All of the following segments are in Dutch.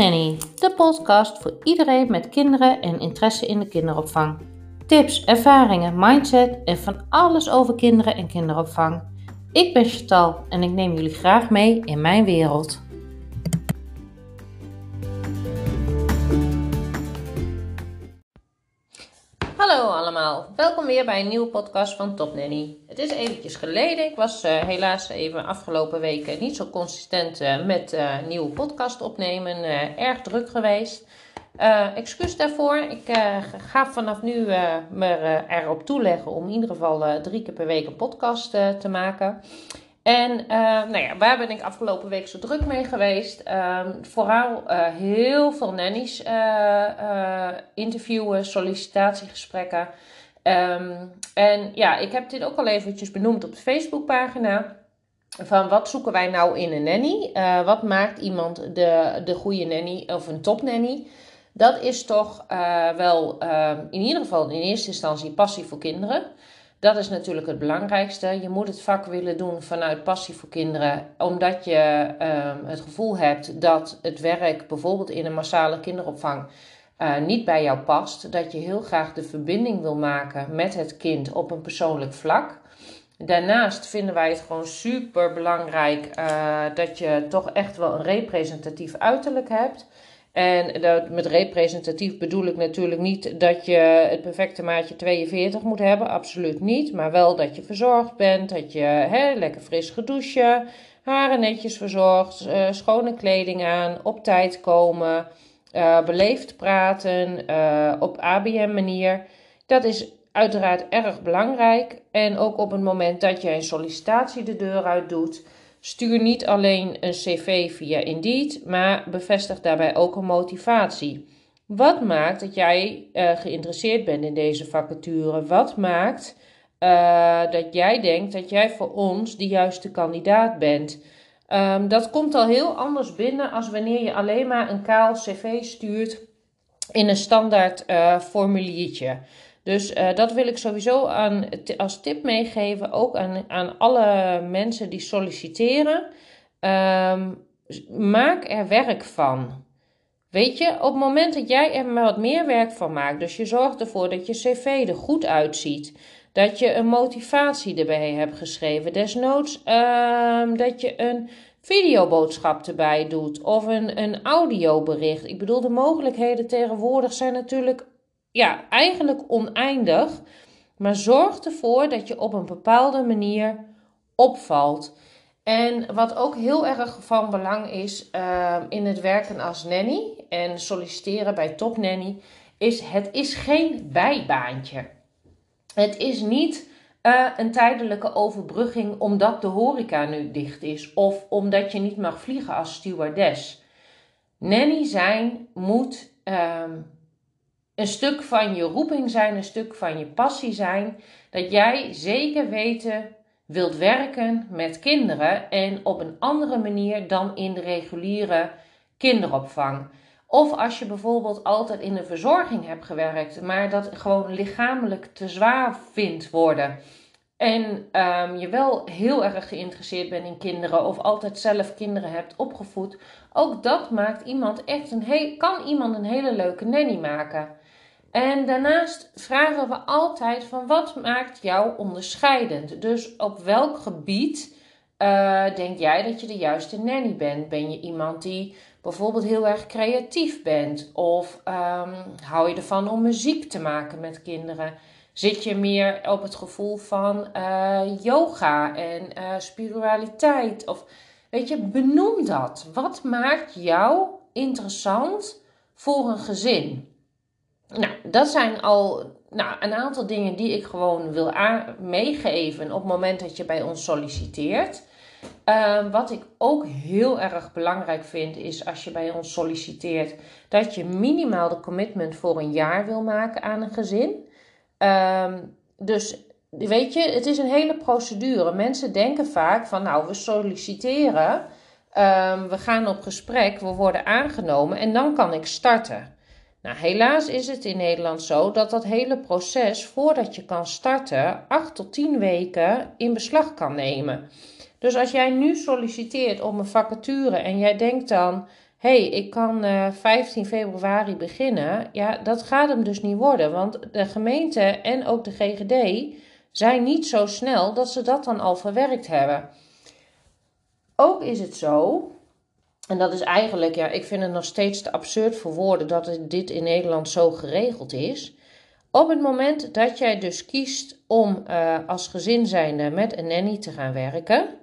Nanny, de podcast voor iedereen met kinderen en interesse in de kinderopvang. Tips, ervaringen, mindset en van alles over kinderen en kinderopvang. Ik ben Chantal en ik neem jullie graag mee in mijn wereld. Weer bij een nieuwe podcast van Top Nanny. Het is eventjes geleden, ik was uh, helaas even afgelopen weken niet zo consistent uh, met uh, nieuwe podcast opnemen, erg druk geweest. excuus daarvoor, ik ga vanaf nu me erop toeleggen om in ieder geval drie keer per week een podcast te maken. En nou ja, waar ben ik afgelopen week zo druk mee geweest? Uh, vooral heel veel nannies interviewen, sollicitatiegesprekken. Um, en ja, ik heb dit ook al eventjes benoemd op de Facebookpagina. Van wat zoeken wij nou in een nanny? wat maakt iemand de, de goede nanny of een topnanny? Dat is toch wel ehm, in ieder geval in eerste instantie passie voor kinderen. Dat is natuurlijk het belangrijkste. Je moet het vak willen doen vanuit passie voor kinderen, omdat je um, het gevoel hebt dat het werk bijvoorbeeld in een massale kinderopvang uh, niet bij jou past. Dat je heel graag de verbinding wil maken met het kind op een persoonlijk vlak. Daarnaast vinden wij het gewoon super belangrijk uh, dat je toch echt wel een representatief uiterlijk hebt. En dat, met representatief bedoel ik natuurlijk niet dat je het perfecte maatje 42 moet hebben, absoluut niet. Maar wel dat je verzorgd bent, dat je hè, lekker fris gedouchen, haren netjes verzorgd, uh, schone kleding aan, op tijd komen, uh, beleefd praten, uh, op ABM manier. Dat is uiteraard erg belangrijk. En ook op het moment dat je een sollicitatie de deur uit doet Stuur niet alleen een cv via Indeed, maar bevestig daarbij ook een motivatie. Wat maakt dat jij uh, geïnteresseerd bent in deze vacature? Wat maakt dat jij denkt dat jij voor ons de juiste kandidaat bent? Um, dat komt al heel anders binnen als wanneer je alleen maar een kaal cv stuurt in een standaard uh, formuliertje. Dus uh, dat wil ik sowieso aan, als tip meegeven, ook aan, aan alle mensen die solliciteren. Um, maak er werk van. Weet je, op het moment dat jij er wat meer werk van maakt, dus je zorgt ervoor dat je cv er goed uitziet, dat je een motivatie erbij hebt geschreven, desnoods um, dat je een videoboodschap erbij doet of een, een audiobericht. Ik bedoel, de mogelijkheden tegenwoordig zijn natuurlijk ja, eigenlijk oneindig. Maar zorg ervoor dat je op een bepaalde manier opvalt. En wat ook heel erg van belang is uh, in het werken als nanny en solliciteren bij Top Nanny, is het is geen bijbaantje. Het is niet uh, een tijdelijke overbrugging omdat de horeca nu dicht is of omdat je niet mag vliegen als stewardess. Nanny zijn moet uh, een stuk van je roeping zijn, een stuk van je passie zijn. Dat jij zeker weten wilt werken met kinderen en op een andere manier dan in de reguliere kinderopvang. Of als je bijvoorbeeld altijd in de verzorging hebt gewerkt, maar dat gewoon lichamelijk te zwaar vindt worden. En um, je wel heel erg geïnteresseerd bent in kinderen of altijd zelf kinderen hebt opgevoed. Ook dat maakt iemand echt een kan iemand een hele leuke nanny maken. En daarnaast vragen we altijd van wat maakt jou onderscheidend? Dus op welk gebied uh, denk jij dat je de juiste nanny bent? Ben je iemand die bijvoorbeeld heel erg creatief bent? Of um, hou je ervan om muziek te maken met kinderen? Zit je meer op het gevoel van uh, yoga en uh, spiritualiteit? Of weet je, benoem dat. Wat maakt jou interessant voor een gezin? Nou, dat zijn al nou, een aantal dingen die ik gewoon wil meegeven op het moment dat je bij ons solliciteert. Uh, wat ik ook heel erg belangrijk vind, is als je bij ons solliciteert, dat je minimaal de commitment voor een jaar wil maken aan een gezin. Uh, dus weet je, het is een hele procedure. Mensen denken vaak van, nou, we solliciteren, uh, we gaan op gesprek, we worden aangenomen en dan kan ik starten. Nou, helaas is het in Nederland zo dat dat hele proces voordat je kan starten 8 tot 10 weken in beslag kan nemen. Dus als jij nu solliciteert op een vacature en jij denkt dan, hey, ik kan uh, 15 februari beginnen. Ja, dat gaat hem dus niet worden, want de gemeente en ook de GGD zijn niet zo snel dat ze dat dan al verwerkt hebben. Ook is het zo, en dat is eigenlijk, ja, ik vind het nog steeds te absurd voor woorden dat dit in Nederland zo geregeld is. Op het moment dat jij dus kiest om uh, als gezin zijnde met een nanny te gaan werken,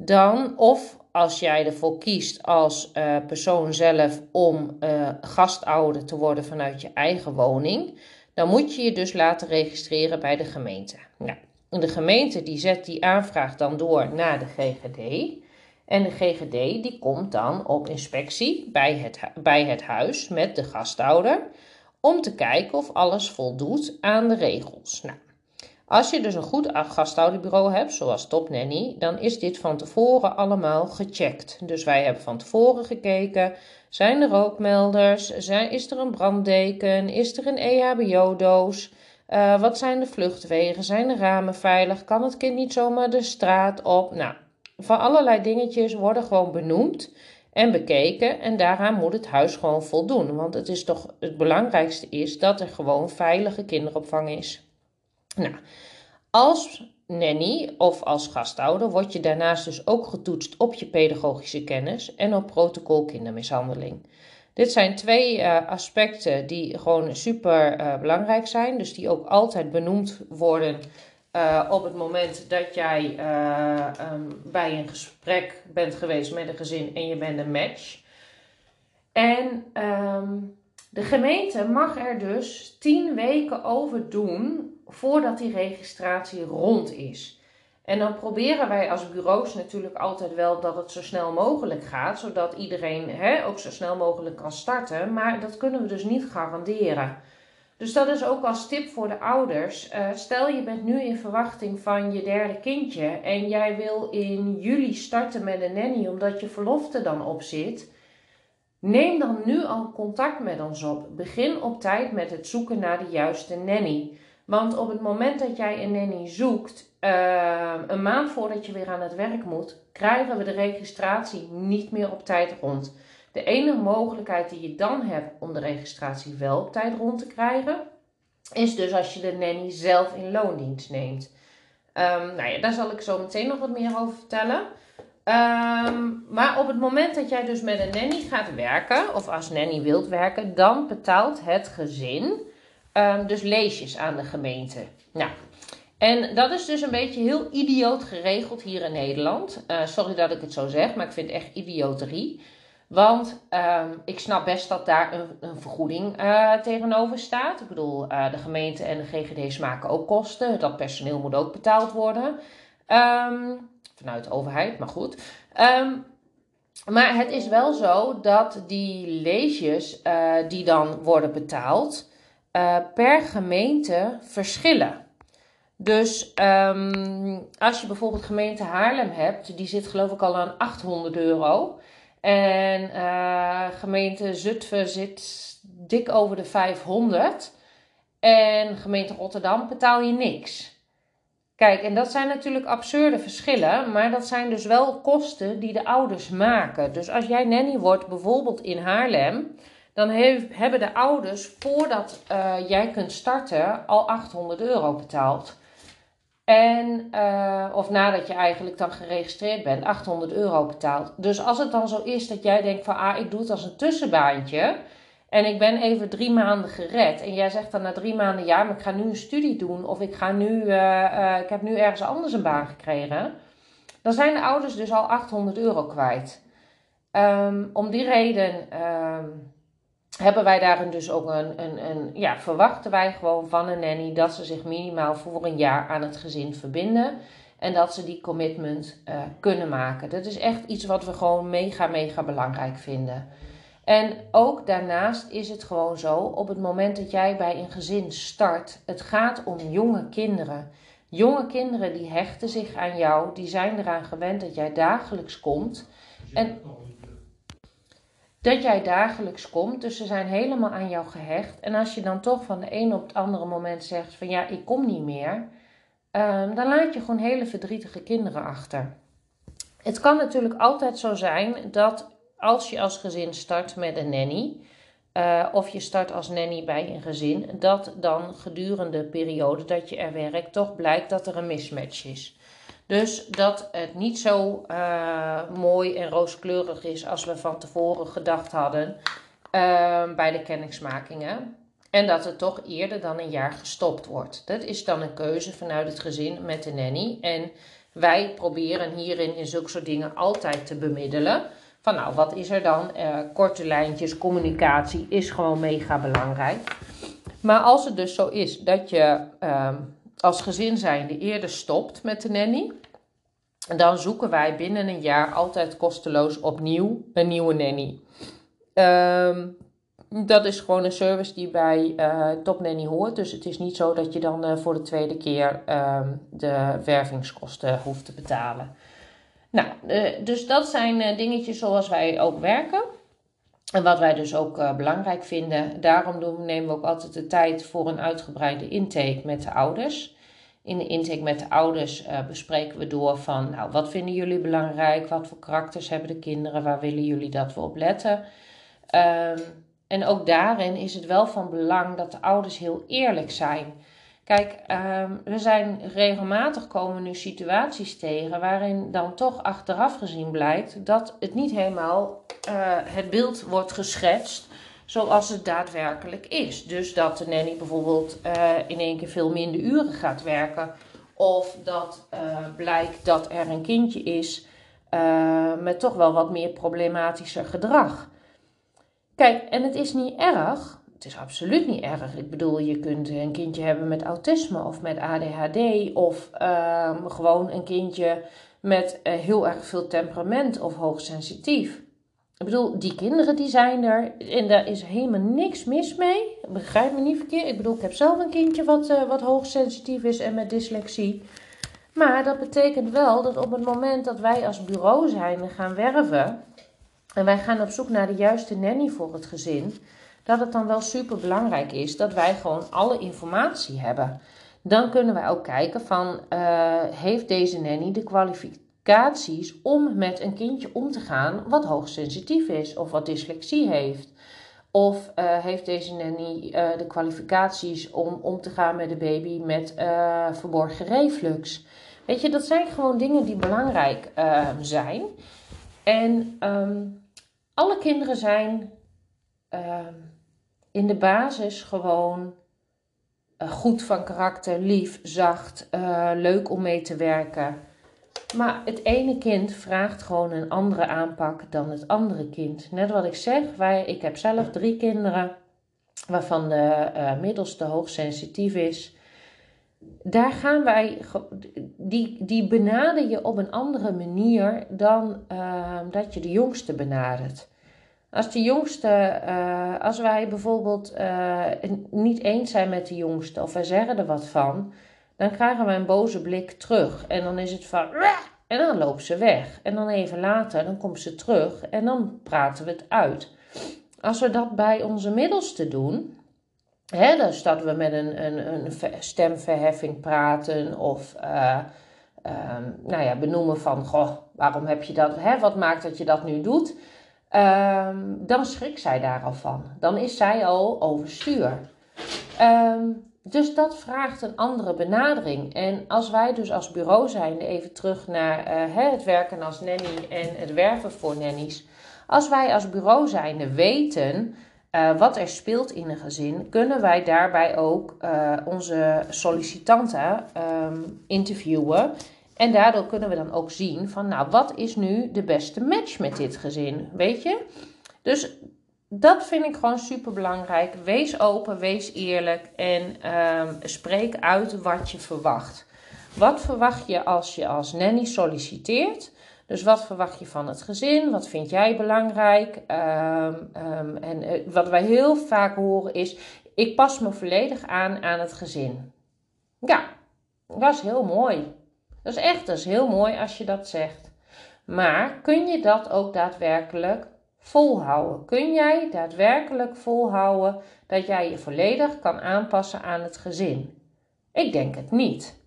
dan of als jij ervoor kiest als uh, persoon zelf om uh, gastouder te worden vanuit je eigen woning, dan moet je je dus laten registreren bij de gemeente. Nou, de gemeente die zet die aanvraag dan door naar de GGD. En de GGD die komt dan op inspectie bij het, bij het huis met de gastouder om te kijken of alles voldoet aan de regels. Nou, als je dus een goed gasthouderbureau hebt, zoals Top Nanny, dan is dit van tevoren allemaal gecheckt. Dus wij hebben van tevoren gekeken, zijn er rookmelders, zijn, is er een branddeken, is er een EHBO-doos, uh, wat zijn de vluchtwegen, zijn de ramen veilig, kan het kind niet zomaar de straat op? Nou, van allerlei dingetjes worden gewoon benoemd en bekeken. En daaraan moet het huis gewoon voldoen. Want het is toch het belangrijkste is dat er gewoon veilige kinderopvang is. Nou, als nanny of als gastouder word je daarnaast dus ook getoetst op je pedagogische kennis en op protocol kindermishandeling. Dit zijn twee uh, aspecten die gewoon super uh, belangrijk zijn, dus die ook altijd benoemd worden uh, op het moment dat jij um, bij een gesprek bent geweest met een gezin en je bent een match. En um, de gemeente mag er dus tien weken over doen voordat die registratie rond is. En dan proberen wij als bureaus natuurlijk altijd wel dat het zo snel mogelijk gaat, zodat iedereen hè, ook zo snel mogelijk kan starten. Maar dat kunnen we dus niet garanderen. Dus dat is ook als tip voor de ouders. Uh, stel je bent nu in verwachting van je derde kindje en jij wil in juli starten met een nanny omdat je verlof er dan op zit. Neem dan nu al contact met ons op. Begin op tijd met het zoeken naar de juiste nanny. Want op het moment dat jij een nanny zoekt, uh, een maand voordat je weer aan het werk moet, krijgen we de registratie niet meer op tijd rond. De enige mogelijkheid die je dan hebt om de registratie wel op tijd rond te krijgen, is dus als je de nanny zelf in loondienst neemt. Um, nou ja, daar zal ik zo meteen nog wat meer over vertellen. Um, maar op het moment dat jij dus met een nanny gaat werken, of als nanny wilt werken, dan betaalt het gezin um, dus leesjes aan de gemeente. Nou, en dat is dus een beetje heel idioot geregeld hier in Nederland. Uh, sorry dat ik het zo zeg, maar ik vind het echt idioterie. Want um, ik snap best dat daar een, vergoeding uh, tegenover staat. Ik bedoel, uh, de gemeente en de GGD's maken ook kosten. Dat personeel moet ook betaald worden. Um, vanuit overheid, maar goed. Um, maar het is wel zo dat die leesjes uh, die dan worden betaald per gemeente verschillen. Dus als je bijvoorbeeld gemeente Haarlem hebt, die zit geloof ik al aan 800 euro. En uh, gemeente Zutphen zit dik over de 500. En gemeente Rotterdam betaal je niks. Kijk, en dat zijn natuurlijk absurde verschillen, maar dat zijn dus wel kosten die de ouders maken. Dus als jij nanny wordt, bijvoorbeeld in Haarlem, dan hebben de ouders voordat uh, jij kunt starten al 800 euro betaald. En, uh, of nadat je eigenlijk dan geregistreerd bent, 800 euro betaald. Dus als het dan zo is dat jij denkt van, ah, ik doe het als een tussenbaantje. En ik ben even drie maanden gered. En jij zegt dan na drie maanden, ja, maar ik ga nu een studie doen. Of ik, ga nu, uh, uh, ik heb nu ergens anders een baan gekregen. Dan zijn de ouders dus al 800 euro kwijt. Um, om die reden... Um, hebben wij daarin dus ook een, een, een, ja, verwachten wij gewoon van een nanny dat ze zich minimaal voor een jaar aan het gezin verbinden. En dat ze die commitment uh, kunnen maken. Dat is echt iets wat we gewoon mega, mega belangrijk vinden. En ook daarnaast is het gewoon zo, op het moment dat jij bij een gezin start, het gaat om jonge kinderen. Jonge kinderen die hechten zich aan jou, die zijn eraan gewend dat jij dagelijks komt. En dat jij dagelijks komt. Dus ze zijn helemaal aan jou gehecht. En als je dan toch van de ene op het andere moment zegt van ja, ik kom niet meer. Um, dan laat je gewoon hele verdrietige kinderen achter. Het kan natuurlijk altijd zo zijn dat als je als gezin start met een nanny, uh, of je start als nanny bij een gezin, dat dan gedurende de periode dat je er werkt, toch blijkt dat er een mismatch is. Dus dat het niet zo uh, mooi en rooskleurig is als we van tevoren gedacht hadden uh, bij de kennismakingen. En dat het toch eerder dan een jaar gestopt wordt. Dat is dan een keuze vanuit het gezin met de nanny. En wij proberen hierin in zulke soort dingen altijd te bemiddelen. Van nou, wat is er dan? Uh, korte lijntjes, communicatie is gewoon mega belangrijk. Maar als het dus zo is dat je uh, als gezin zijnde eerder stopt met de nanny, dan zoeken wij binnen een jaar altijd kosteloos opnieuw een nieuwe nanny. Um, dat is gewoon een service die bij uh, Top Nanny hoort. Dus het is niet zo dat je dan uh, voor de tweede keer uh, de wervingskosten hoeft te betalen. Nou, uh, dus dat zijn dingetjes zoals wij ook werken. En wat wij dus ook belangrijk vinden. Daarom nemen we ook altijd de tijd voor een uitgebreide intake met de ouders. In de intake met de ouders bespreken we door van, nou, wat vinden jullie belangrijk? Wat voor karakters hebben de kinderen? Waar willen jullie dat we op letten? Um, en ook daarin is het wel van belang dat de ouders heel eerlijk zijn. Kijk, um, we zijn regelmatig komen nu situaties tegen waarin dan toch achteraf gezien blijkt dat het niet helemaal uh, het beeld wordt geschetst zoals het daadwerkelijk is. Dus dat de nanny bijvoorbeeld uh, in één keer veel minder uren gaat werken. Of dat uh, blijkt dat er een kindje is met toch wel wat meer problematischer gedrag. Kijk, en het is niet erg. Het is absoluut niet erg. Ik bedoel, je kunt een kindje hebben met autisme of met ADHD of um, gewoon een kindje met uh, heel erg veel temperament of hoogsensitief. Ik bedoel, die kinderen die zijn er en daar is helemaal niks mis mee. Begrijp me niet verkeerd. Ik bedoel, ik heb zelf een kindje wat, uh, wat hoogsensitief is en met dyslexie. Maar dat betekent wel dat op het moment dat wij als bureau zijn gaan werven, en wij gaan op zoek naar de juiste nanny voor het gezin, dat het dan wel super belangrijk is dat wij gewoon alle informatie hebben. Dan kunnen wij ook kijken van, uh, heeft deze nanny de kwalificaties om met een kindje om te gaan wat hoogsensitief is of wat dyslexie heeft? Of uh, heeft deze nanny uh, de kwalificaties om om te gaan met de baby met verborgen reflux? Weet je, dat zijn gewoon dingen die belangrijk zijn. En um, alle kinderen zijn uh, in de basis gewoon uh, goed van karakter, lief, zacht, uh, leuk om mee te werken. Maar het ene kind vraagt gewoon een andere aanpak dan het andere kind. Net wat ik zeg, wij, ik heb zelf drie kinderen, waarvan de uh, middelste hoogsensitief is daar gaan wij, die, die benader je op een andere manier dan dat je de jongste benadert. Als de jongste, uh, als wij bijvoorbeeld uh, niet eens zijn met de jongste of wij zeggen er wat van, dan krijgen wij een boze blik terug. En dan is het van, en dan loopt ze weg. En dan even later, dan komt ze terug en dan praten we het uit. Als we dat bij onze middelste doen, Hè, dus dat we met een, een, een stemverheffing praten of uh, um, nou ja, benoemen van, goh, waarom heb je dat, hè, wat maakt dat je dat nu doet? Um, dan schrikt zij daar al van. Dan is zij al overstuur. Um, dus dat vraagt een andere benadering. En als wij dus als bureau zijn, even terug naar uh, het werken als nanny en het werven voor nannies. Als wij als bureau zijnde weten uh, wat er speelt in een gezin, kunnen wij daarbij ook uh, onze sollicitanten um, interviewen. En daardoor kunnen we dan ook zien van, nou, wat is nu de beste match met dit gezin, weet je? Dus dat vind ik gewoon super belangrijk. Wees open, wees eerlijk en um, spreek uit wat je verwacht. Wat verwacht je als je als nanny solliciteert? Dus wat verwacht je van het gezin? Wat vind jij belangrijk? Um, um, en uh, wat wij heel vaak horen is: ik pas me volledig aan aan het gezin. Ja, dat is heel mooi. Dat is echt, dat is heel mooi als je dat zegt. Maar kun je dat ook daadwerkelijk volhouden? Kun jij daadwerkelijk volhouden dat jij je volledig kan aanpassen aan het gezin? Ik denk het niet.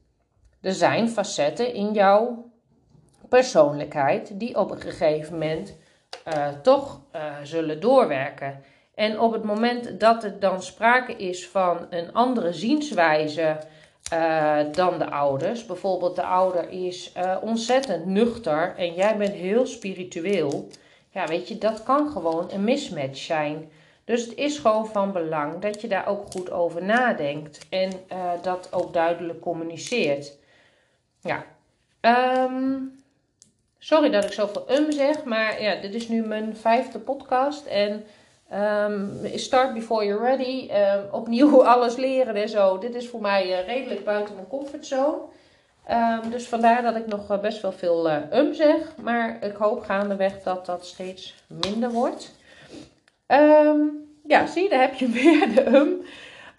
Er zijn facetten in jouw persoonlijkheid die op een gegeven moment toch zullen doorwerken. En op het moment dat er dan sprake is van een andere zienswijze dan de ouders, bijvoorbeeld de ouder is ontzettend nuchter en jij bent heel spiritueel, ja, weet je, dat kan gewoon een mismatch zijn. Dus het is gewoon van belang dat je daar ook goed over nadenkt en uh, dat ook duidelijk communiceert. Ja, um, sorry dat ik zoveel um zeg, maar ja, dit is nu mijn vijfde podcast en um, start before you're ready. Um, opnieuw alles leren en zo. Dit is voor mij uh, redelijk buiten mijn comfortzone. Um, dus vandaar dat ik nog uh, best wel veel uh, um zeg. Maar ik hoop gaandeweg dat dat steeds minder wordt. Ja, zie, daar heb je weer de um.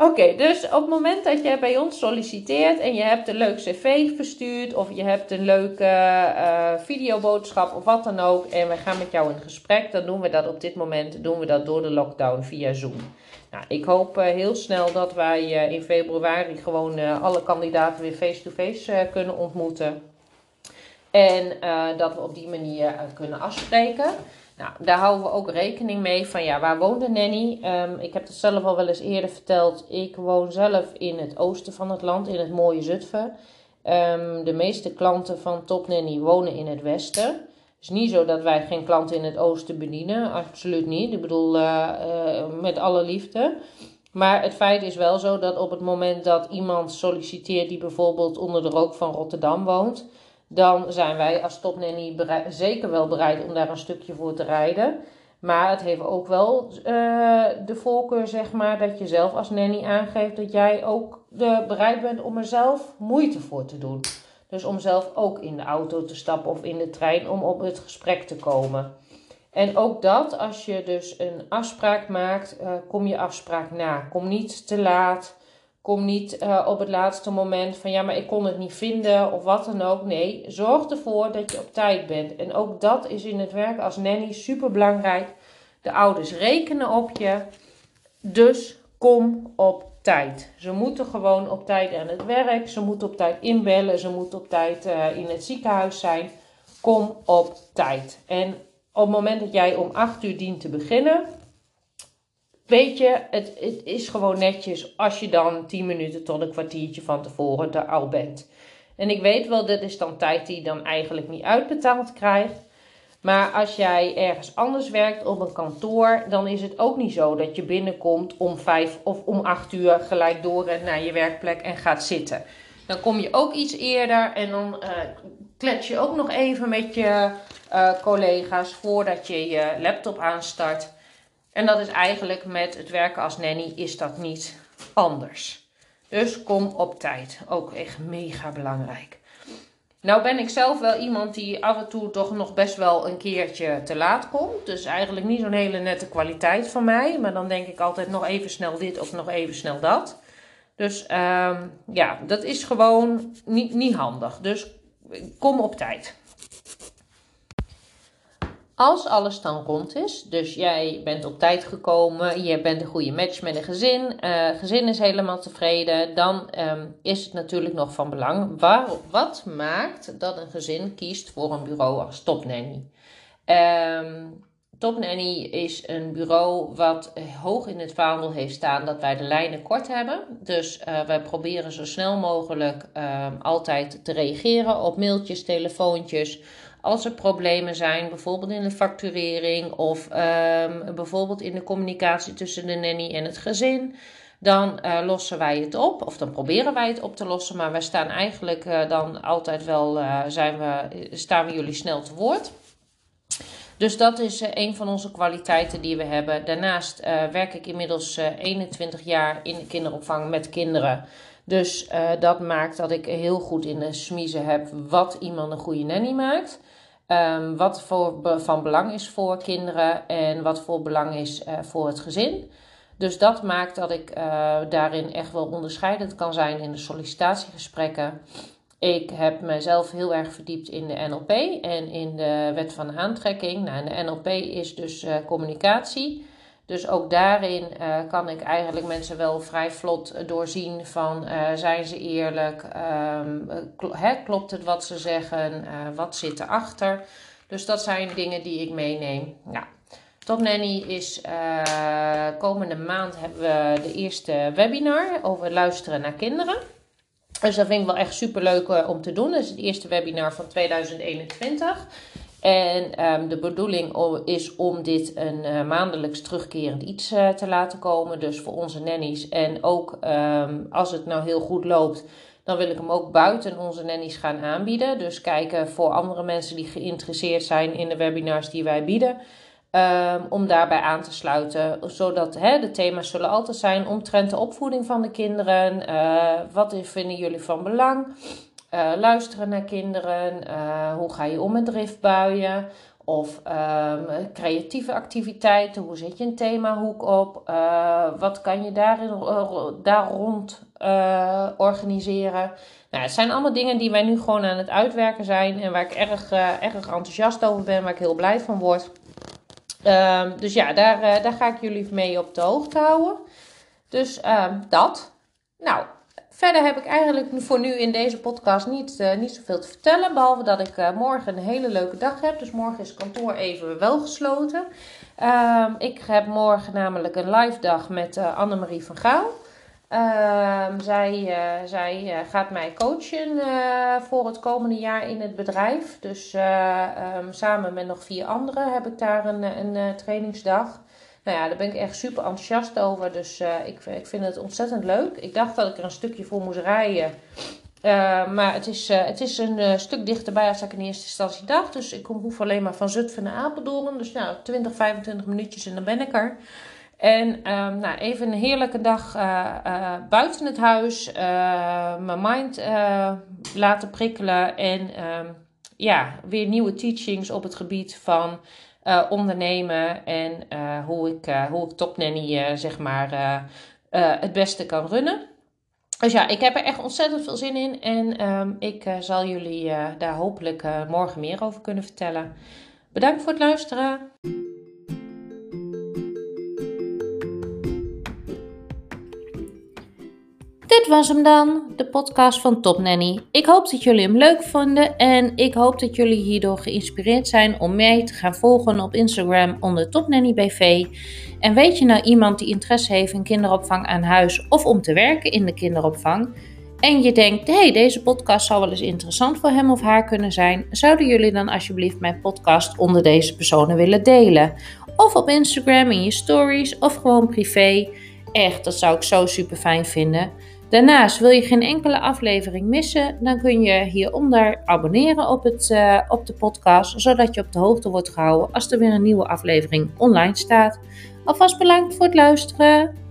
Oké, dus op het moment dat jij bij ons solliciteert en je hebt een leuk cv verstuurd of je hebt een leuke uh, videoboodschap of wat dan ook en we gaan met jou in gesprek, dan doen we dat op dit moment doen we dat door de lockdown via Zoom. Nou, ik hoop uh, heel snel dat wij uh, in februari gewoon alle kandidaten weer face-to-face -face, kunnen ontmoeten. En dat we op die manier kunnen afspreken. Nou, daar houden we ook rekening mee van ja, waar woont de nanny? Um, ik heb het zelf al wel eens eerder verteld. Ik woon zelf in het oosten van het land, in het mooie Zutphen. Um, de meeste klanten van Top Nanny wonen in het westen. Het is niet zo dat wij geen klanten in het oosten bedienen. Absoluut niet. Ik bedoel, uh, uh, met alle liefde. Maar het feit is wel zo dat op het moment dat iemand solliciteert die bijvoorbeeld onder de rook van Rotterdam woont dan zijn wij als topnanny zeker wel bereid om daar een stukje voor te rijden. Maar het heeft ook wel uh, de voorkeur, zeg maar, dat je zelf als nanny aangeeft dat jij ook de, bereid bent om er zelf moeite voor te doen. Dus om zelf ook in de auto te stappen of in de trein om op het gesprek te komen. En ook dat, als je dus een afspraak maakt, uh, kom je afspraak na. Kom niet te laat. Kom niet uh, op het laatste moment van ja, maar ik kon het niet vinden of wat dan ook. Nee, zorg ervoor dat je op tijd bent. En ook dat is in het werk als nanny super belangrijk. De ouders rekenen op je. Dus kom op tijd. Ze moeten gewoon op tijd aan het werk. Ze moeten op tijd inbellen. Ze moeten op tijd uh, in het ziekenhuis zijn. Kom op tijd. En op het moment dat jij om 8 uur dient te beginnen, Weet je, het, het is gewoon netjes als je dan 10 minuten tot een kwartiertje van tevoren er al bent. En ik weet wel, dat is dan tijd die je dan eigenlijk niet uitbetaald krijgt. Maar als jij ergens anders werkt op een kantoor, dan is het ook niet zo dat je binnenkomt om vijf of om acht uur gelijk door naar je werkplek en gaat zitten. Dan kom je ook iets eerder en dan uh, klets je ook nog even met je uh, collega's voordat je je laptop aanstart. En dat is eigenlijk met het werken als nanny is dat niet anders. Dus kom op tijd. Ook echt mega belangrijk. Nou ben ik zelf wel iemand die af en toe toch nog best wel een keertje te laat komt. Dus eigenlijk niet zo'n hele nette kwaliteit van mij. Maar dan denk ik altijd nog even snel dit of nog even snel dat. Dus um, ja, dat is gewoon niet, niet handig. Dus kom op tijd. Als alles dan rond is, dus jij bent op tijd gekomen, je bent een goede match met een gezin, uh, gezin is helemaal tevreden, dan um, is het natuurlijk nog van belang. Waar, wat maakt dat een gezin kiest voor een bureau als topnanny? Um, Topnanny is een bureau wat hoog in het vaandel heeft staan dat wij de lijnen kort hebben. Dus uh, wij proberen zo snel mogelijk uh, altijd te reageren op mailtjes, telefoontjes als er problemen zijn, bijvoorbeeld in de facturering of um, bijvoorbeeld in de communicatie tussen de nanny en het gezin, dan uh, lossen wij het op. Of dan proberen wij het op te lossen. Maar wij staan eigenlijk uh, dan altijd wel, uh, zijn we, staan we jullie snel te woord. Dus dat is een van onze kwaliteiten die we hebben. Daarnaast werk ik inmiddels 21 jaar in de kinderopvang met kinderen. Dus dat maakt dat ik heel goed in de smiezen heb wat iemand een goede nanny maakt. Um, wat voor, van belang is voor kinderen en wat voor belang is uh, voor het gezin. Dus dat maakt dat ik uh, daarin echt wel onderscheidend kan zijn in de sollicitatiegesprekken. Ik heb mezelf heel erg verdiept in de NLP en in de wet van aantrekking. Nou, de NLP is dus uh, communicatie. Dus ook daarin uh, kan ik eigenlijk mensen wel vrij vlot doorzien van uh, zijn ze eerlijk, um, klopt het wat ze zeggen, wat zit erachter. Dus dat zijn dingen die ik meeneem. Ja. Top Nanny is komende maand hebben we de eerste webinar over luisteren naar kinderen. Dus dat vind ik wel echt super leuk om te doen. Dat is het eerste webinar van 2021. En um, de bedoeling is om dit een uh, maandelijks terugkerend iets uh, te laten komen. Dus voor onze nannies. En ook um, als het nou heel goed loopt, dan wil ik hem ook buiten onze nannies gaan aanbieden. Dus kijken voor andere mensen die geïnteresseerd zijn in de webinars die wij bieden. Um, om daarbij aan te sluiten. Zodat de thema's zullen altijd zijn omtrent de opvoeding van de kinderen. Uh, wat vinden jullie van belang? Uh, luisteren naar kinderen. Uh, hoe ga je om met driftbuien? Of um, creatieve activiteiten. Hoe zet je een themahoek op? wat kan je daarin, daar rond organiseren? Nou, het zijn allemaal dingen die wij nu gewoon aan het uitwerken zijn. En waar ik erg, erg enthousiast over ben. Waar ik heel blij van word. Um, dus ja, daar, daar ga ik jullie mee op de hoogte houden. Dus um, dat. Nou, verder heb ik eigenlijk voor nu in deze podcast niet, uh, niet zoveel te vertellen. Behalve dat ik uh, morgen een hele leuke dag heb. Dus morgen is kantoor even wel gesloten. Um, ik heb morgen namelijk een live dag met Annemarie van Gaal. Uh, zij zij gaat mij coachen eh, voor het komende jaar in het bedrijf. Dus um, samen met nog vier anderen heb ik daar een, een trainingsdag. Nou ja, daar ben ik echt super enthousiast over. Dus ik, ik vind het ontzettend leuk. Ik dacht dat ik er een stukje voor moest rijden. maar het is, het is een stuk dichterbij als ik in eerste instantie dacht. Dus ik hoef alleen maar van Zutphen naar Apeldoorn. Dus nou, 20, 25 minuutjes en dan ben ik er. En um, nou, even een heerlijke dag buiten het huis. Mijn mind laten prikkelen. En um, ja, weer nieuwe teachings op het gebied van ondernemen. En hoe ik, hoe ik Top Nanny zeg maar het beste kan runnen. Dus ja, ik heb er echt ontzettend veel zin in. En um, ik zal jullie daar hopelijk morgen meer over kunnen vertellen. Bedankt voor het luisteren. Dit was hem dan, de podcast van Top Nanny. Ik hoop dat jullie hem leuk vonden en ik hoop dat jullie hierdoor geïnspireerd zijn om mij te gaan volgen op Instagram onder Top Nanny BV. En weet je nou iemand die interesse heeft in kinderopvang aan huis of om te werken in de kinderopvang? En je denkt, hey, deze podcast zou wel eens interessant voor hem of haar kunnen zijn. Zouden jullie dan alsjeblieft mijn podcast onder deze personen willen delen? Of op Instagram in je stories of gewoon privé. Echt, dat zou ik zo super fijn vinden. Daarnaast wil je geen enkele aflevering missen, dan kun je hieronder abonneren op, het, uh, op de podcast, zodat je op de hoogte wordt gehouden als er weer een nieuwe aflevering online staat. Alvast bedankt voor het luisteren.